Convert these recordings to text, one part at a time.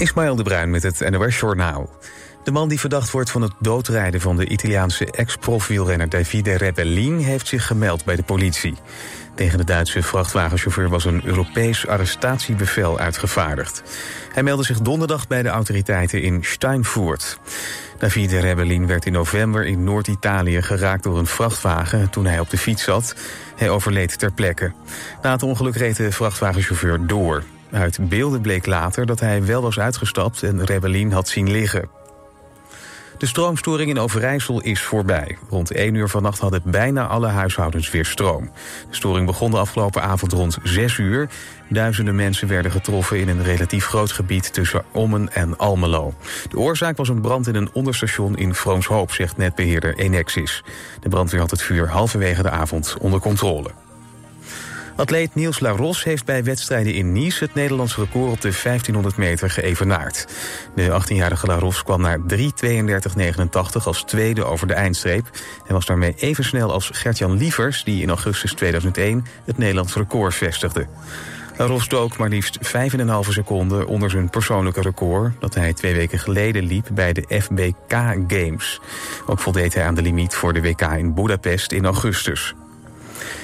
Ismaël de Bruin met het NOS Journaal. De man die verdacht wordt van het doodrijden van de Italiaanse ex-profwielrenner Davide Rebellin heeft zich gemeld bij de politie. Tegen de Duitse vrachtwagenchauffeur was een Europees arrestatiebevel uitgevaardigd. Hij meldde zich donderdag bij de autoriteiten in Steinfurt. Davide Rebellin werd in november in Noord-Italië geraakt door een vrachtwagen toen hij op de fiets zat. Hij overleed ter plekke. Na het ongeluk reed de vrachtwagenchauffeur door. Uit beelden bleek later dat hij wel was uitgestapt en Rebellin had zien liggen. De stroomstoring in Overijssel is voorbij. Rond 1 uur vannacht hadden bijna alle huishoudens weer stroom. De storing begon de afgelopen avond rond 6 uur. Duizenden mensen werden getroffen in een relatief groot gebied tussen Ommen en Almelo. De oorzaak was een brand in een onderstation in Vroomshoop, zegt netbeheerder Enexis. De brandweer had het vuur halverwege de avond onder controle. Atleet Niels Laros heeft bij wedstrijden in Nice het Nederlands record op de 1500 meter geëvenaard. De 18-jarige Laros kwam naar 3.32.89 als tweede over de eindstreep. en was daarmee even snel als Gertjan Lievers, die in augustus 2001 het Nederlands record vestigde. Laros dook maar liefst 5,5 seconden onder zijn persoonlijke record... dat hij twee weken geleden liep bij de FBK Games. Ook voldeed hij aan de limiet voor de WK in Budapest in augustus.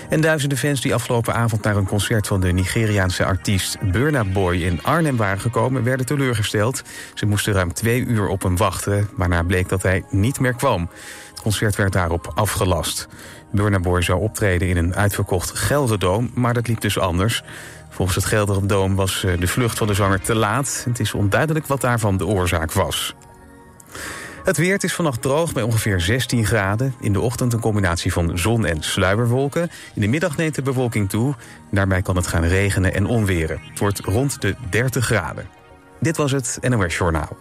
En duizenden fans die afgelopen avond naar een concert van de Nigeriaanse artiest Burna Boy in Arnhem waren gekomen, werden teleurgesteld. Ze moesten ruim twee uur op hem wachten, waarna bleek dat hij niet meer kwam. Het concert werd daarop afgelast. Burna Boy zou optreden in een uitverkocht Gelderdoom, maar dat liep dus anders. Volgens het Gelderdoom was eh, de vlucht van de zanger te laat. Het is onduidelijk wat daarvan de oorzaak was. Het weer is vannacht droog bij ongeveer 16 graden. In de ochtend een combinatie van zon en sluierwolken. In de middag neemt de bewolking toe. Daarbij kan het gaan regenen en onweren. Het wordt rond de 30 graden. Dit was het NOS Journaal.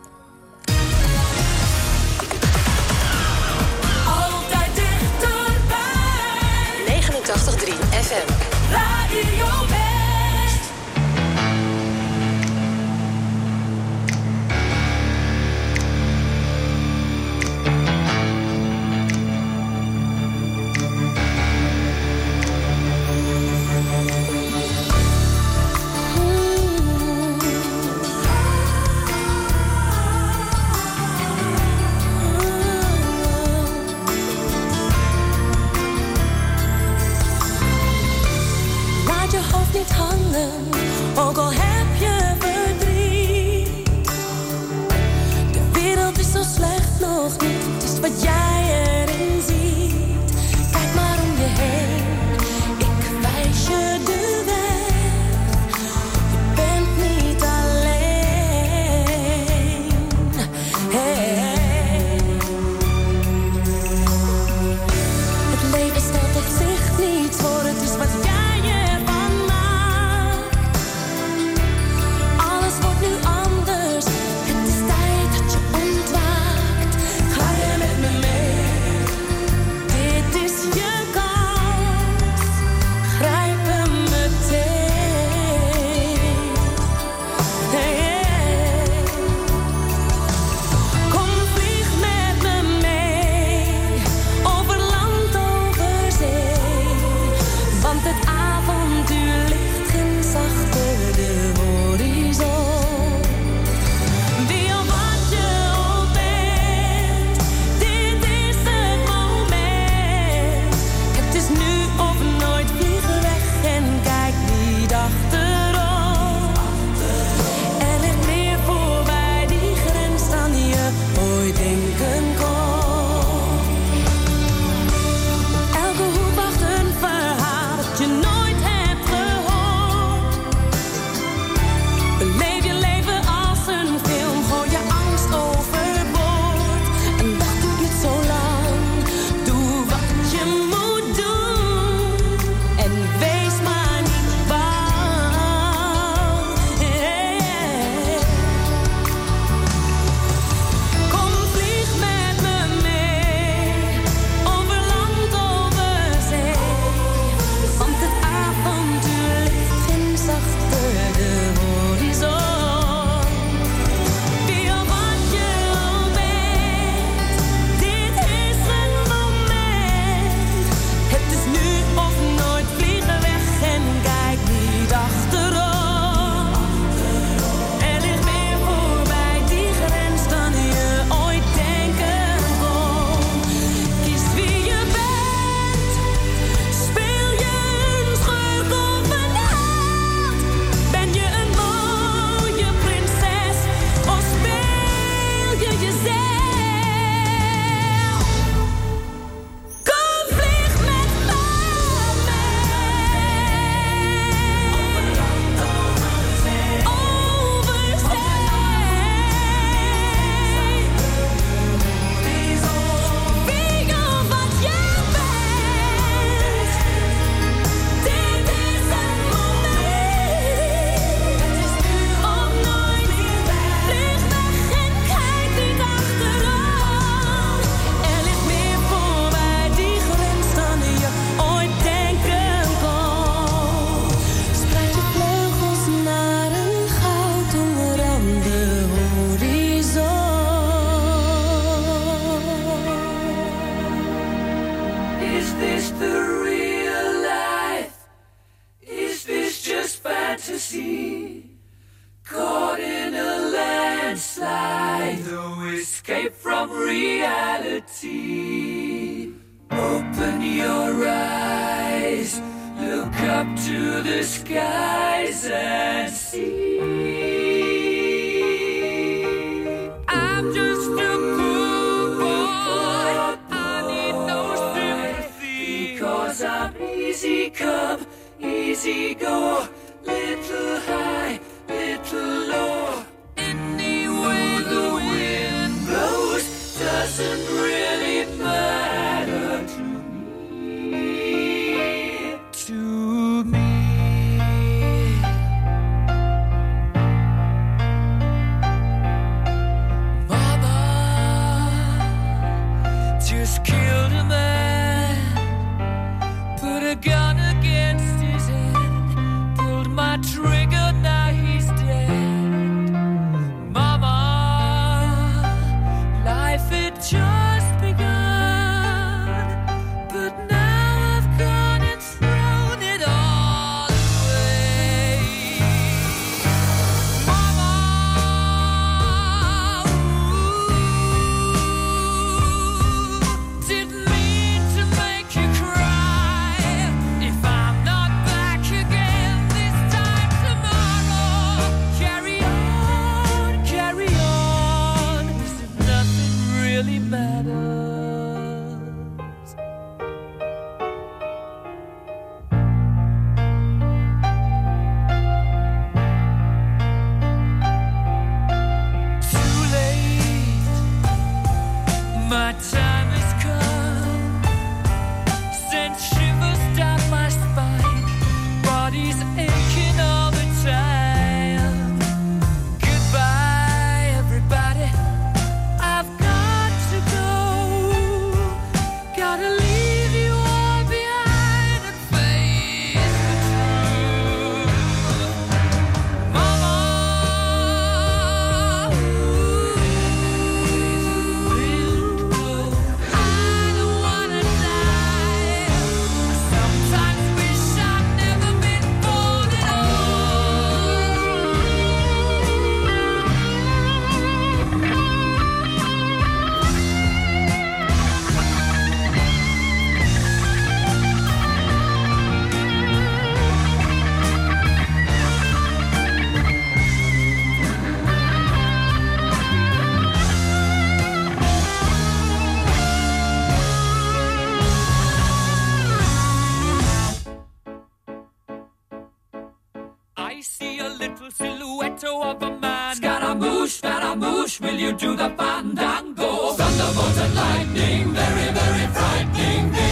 You do the fandango? Thunderbolt and lightning, very, very frightening me.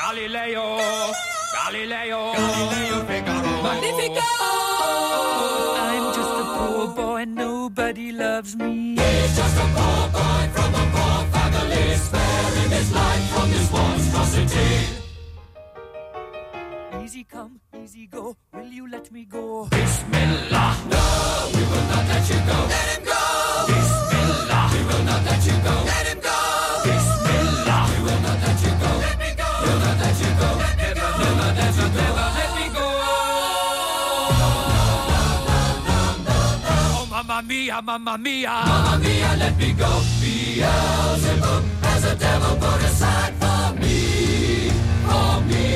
Galileo, Galileo, Galileo Figaro. Magnifico! I'm just a poor boy, and nobody loves me. He's just a poor boy from a poor family, sparing his life from this monstrosity. Easy come, easy go. Will you let me go? Bismillah. No, we will not let you go. Let him go. Bismillah. We will not let you go. Let him go. Bismillah. We will not let you go. Let me go. We'll not let you go. Let me go. Let you go. Never let me go. Oh, mamma mia, mamma mia. Mamma mia, let me go. Beelzebub has a devil put aside. For me. For me.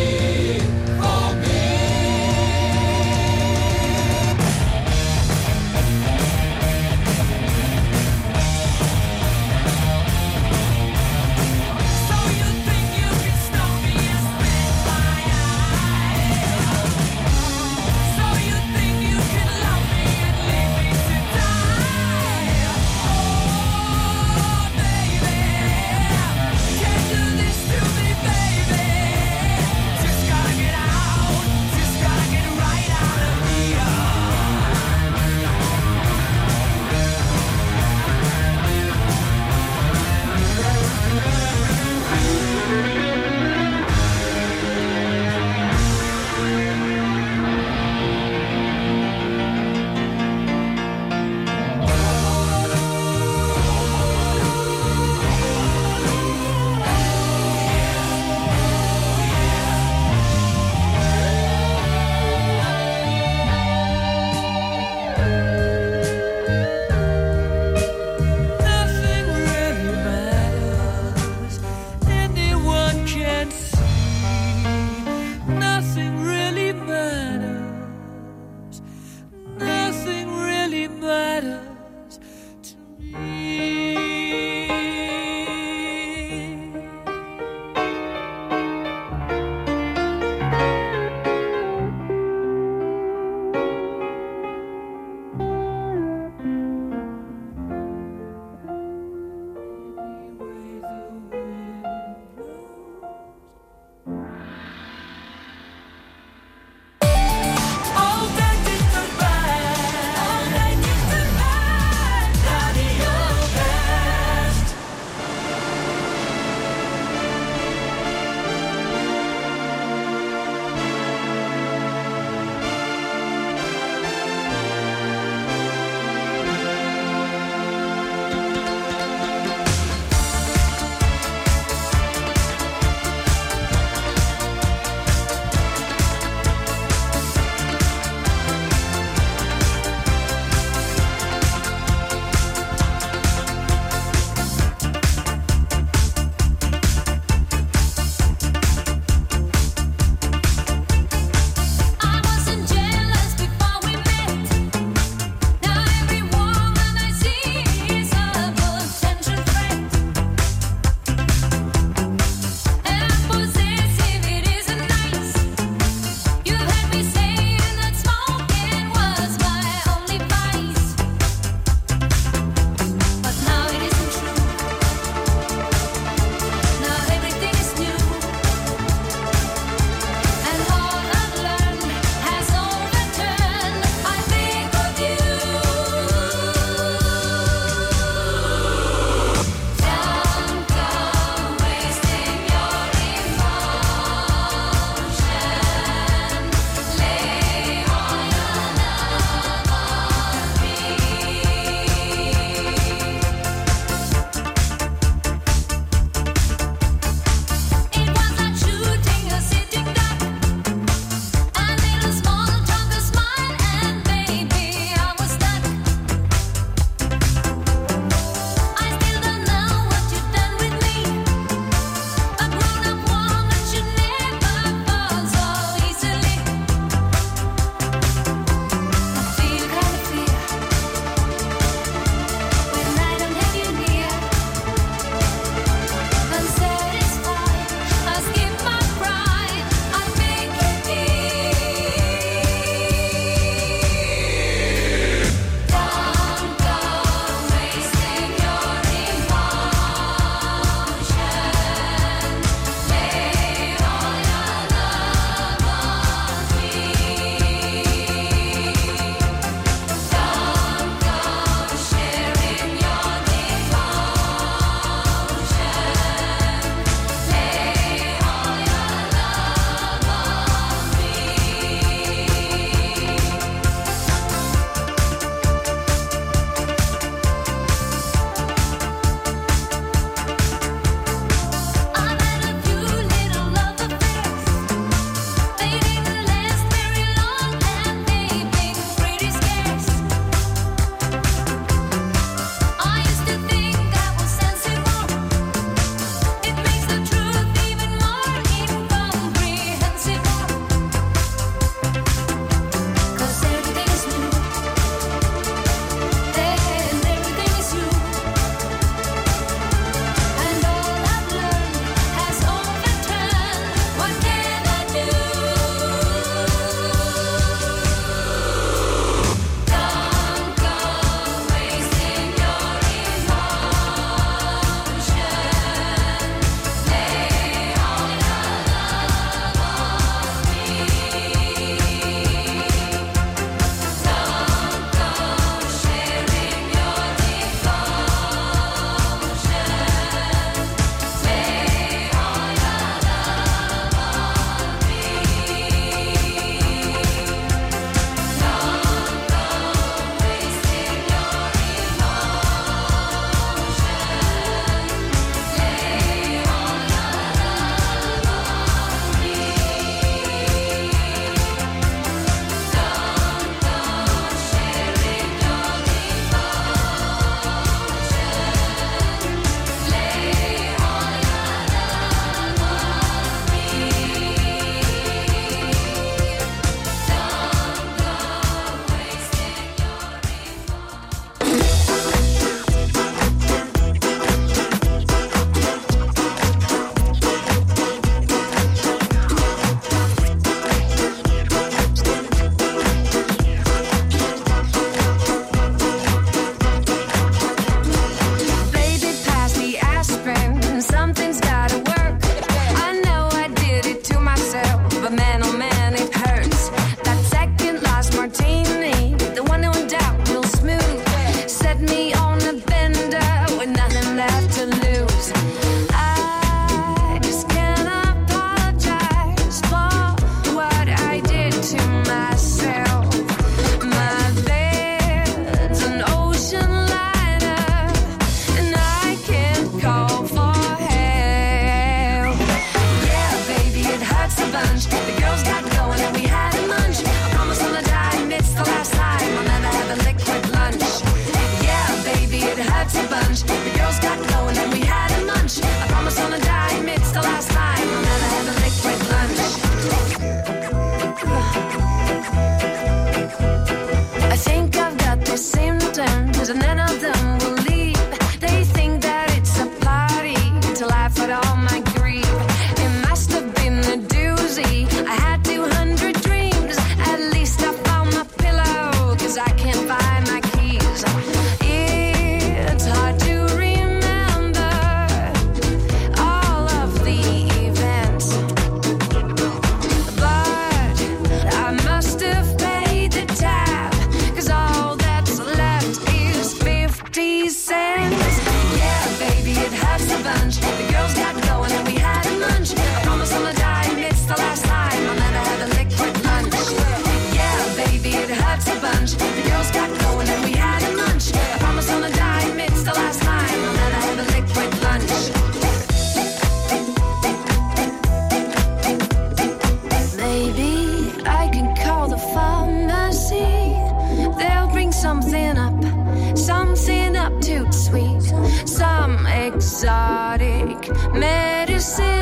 Exotic medicine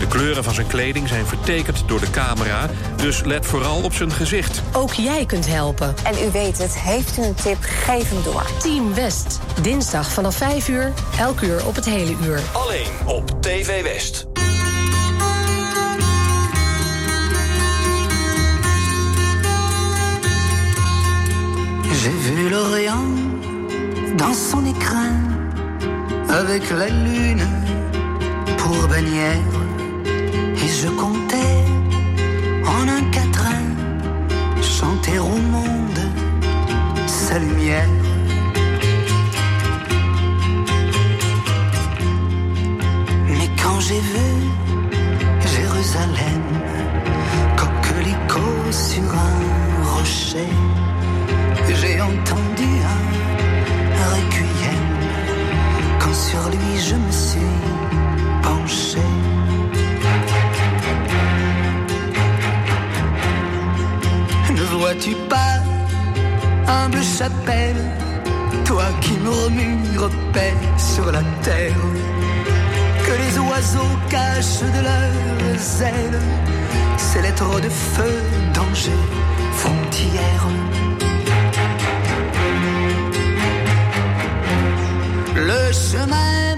De kleuren van zijn kleding zijn vertekend door de camera, dus let vooral op zijn gezicht. Ook jij kunt helpen. En u weet het, heeft u een tip, geef hem door. Team West, dinsdag vanaf 5 uur, elk uur op het hele uur. Alleen op TV West. J'ai vu l'Orient dans son écrin avec la lune pour bannière. Et je comptais en un quatrain chanter au monde sa lumière. Mais quand j'ai vu Jérusalem, coquelicot sur un rocher, j'ai entendu un requiem. Quand sur lui je me suis Toi tu parles, humble chapelle, toi qui murmures paix sur la terre, que les oiseaux cachent de leurs ailes, ces lettres de feu, danger, frontière. Le chemin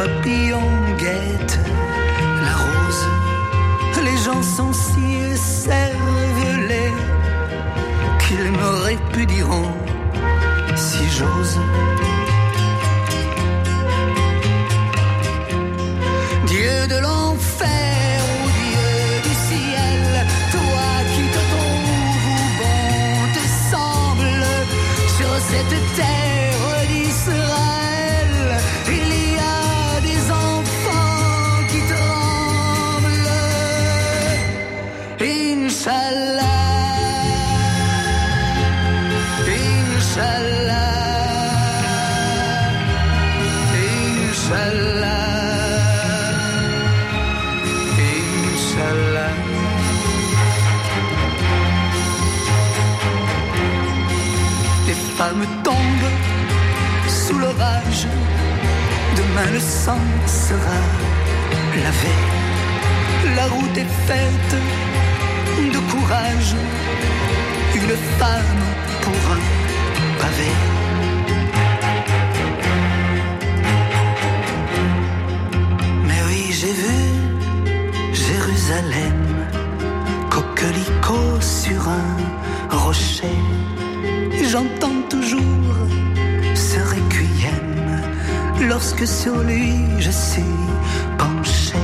papillon guette la rose. Les gens sont si cervelés qu'ils me répudieront si j'ose. le sang sera lavé. La route est faite de courage, une femme pour un pavé. Mais oui, j'ai vu Jérusalem, coquelicot sur un rocher. J'en lorsque sur lui je suis penché.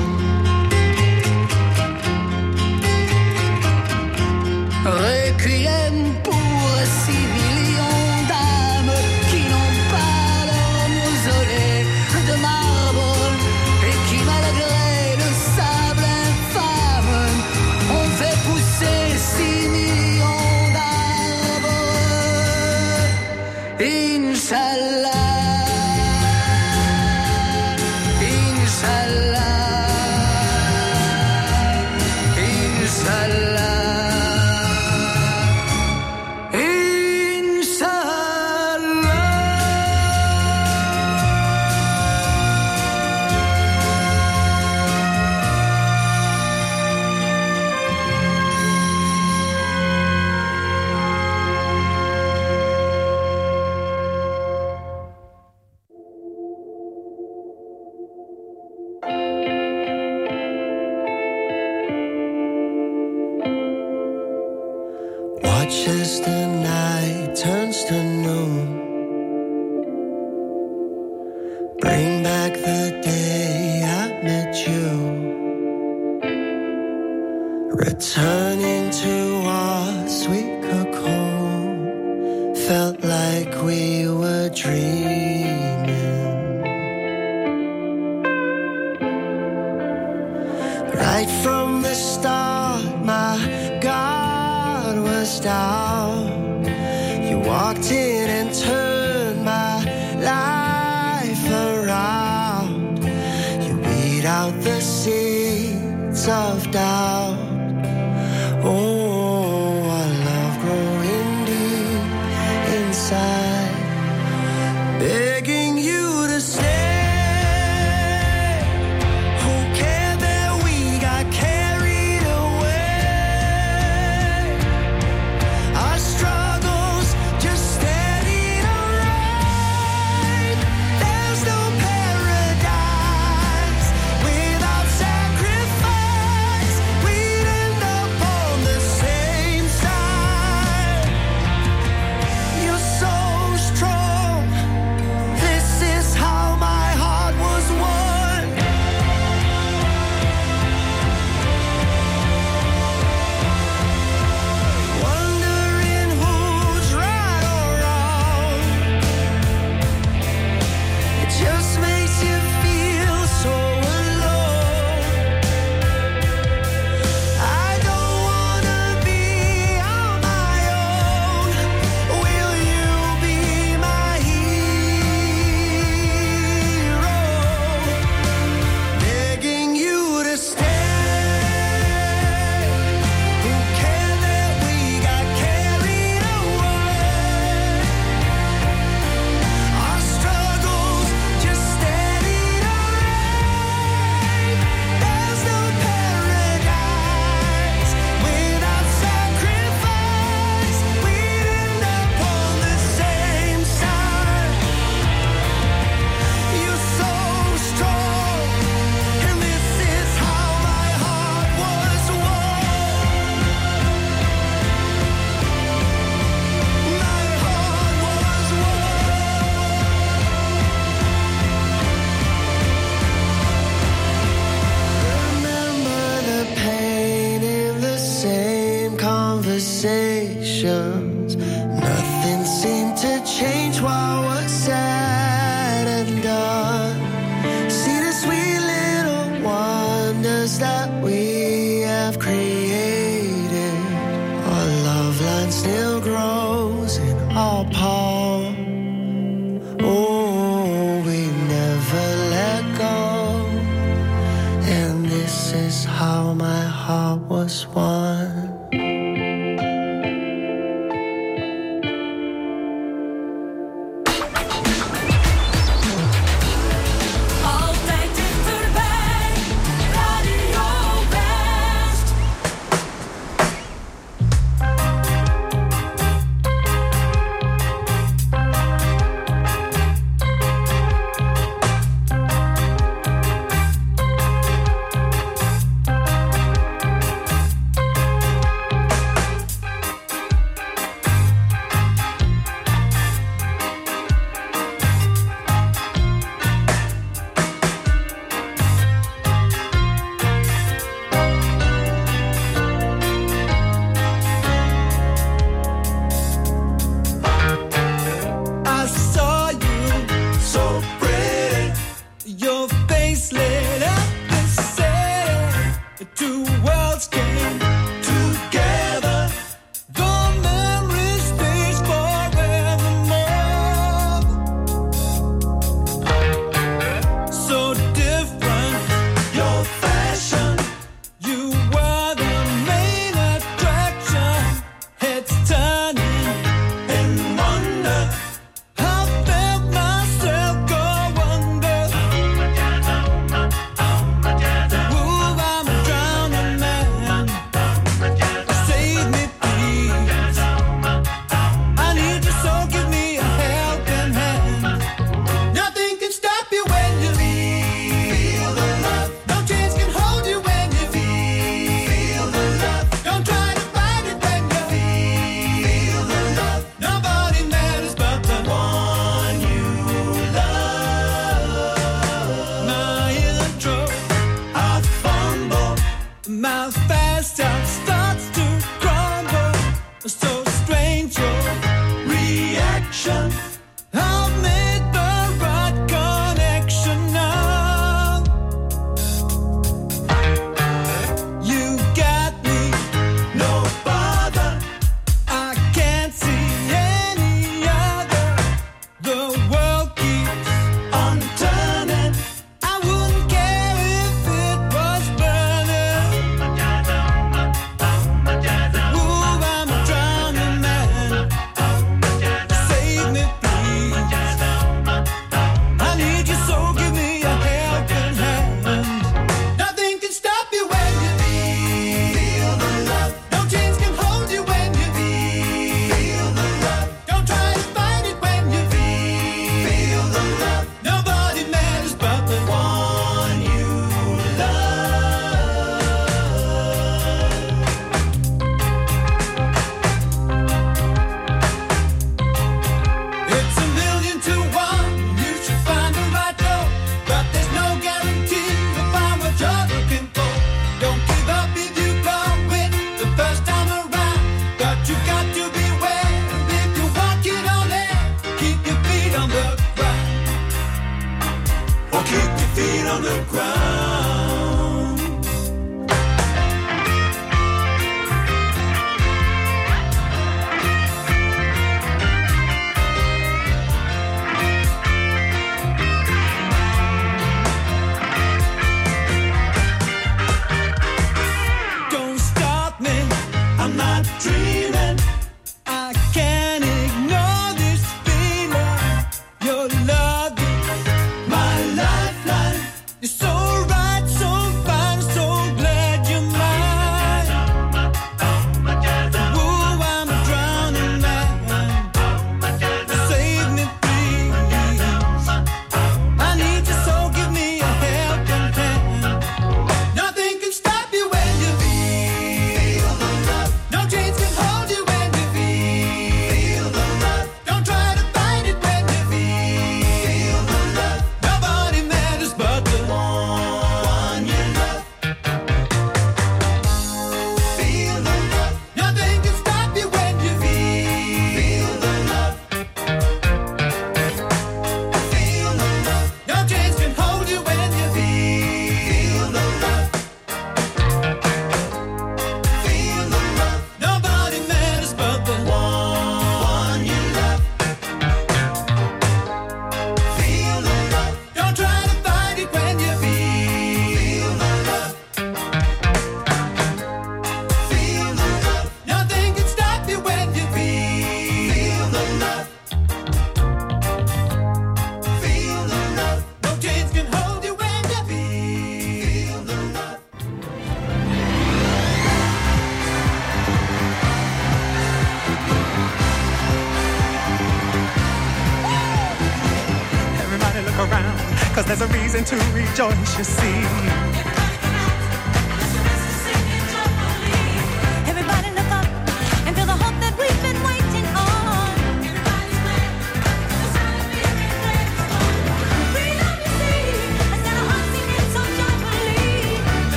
There's a reason to rejoice, you see.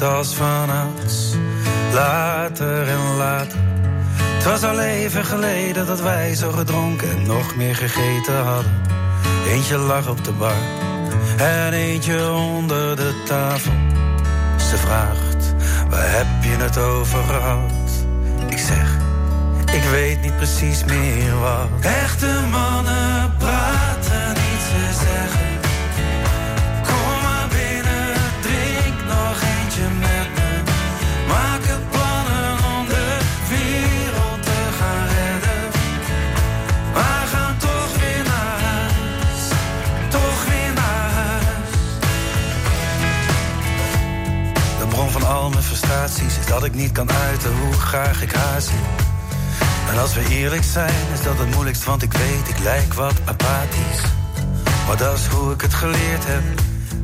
Werd als vanouds, later en later. Het was al even geleden dat wij zo gedronken en nog meer gegeten hadden. Eentje lag op de bar en eentje onder de tafel. Ze vraagt, waar heb je het over gehad? Ik zeg, ik weet niet precies meer wat. Echte mannen dat ik niet kan uiten hoe graag ik haar zie. En als we eerlijk zijn, is dat het moeilijkst, want ik weet, ik lijk wat apathisch. Maar dat is hoe ik het geleerd heb.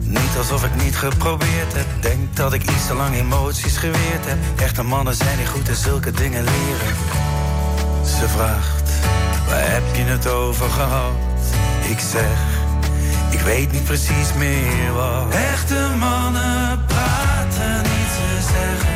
Niet alsof ik niet geprobeerd heb. Denk dat ik iets te lang emoties geweerd heb. Echte mannen zijn niet goed in zulke dingen leren. Ze vraagt, waar heb je het over gehad? Ik zeg, ik weet niet precies meer wat. Echte mannen praten niet, ze zeggen.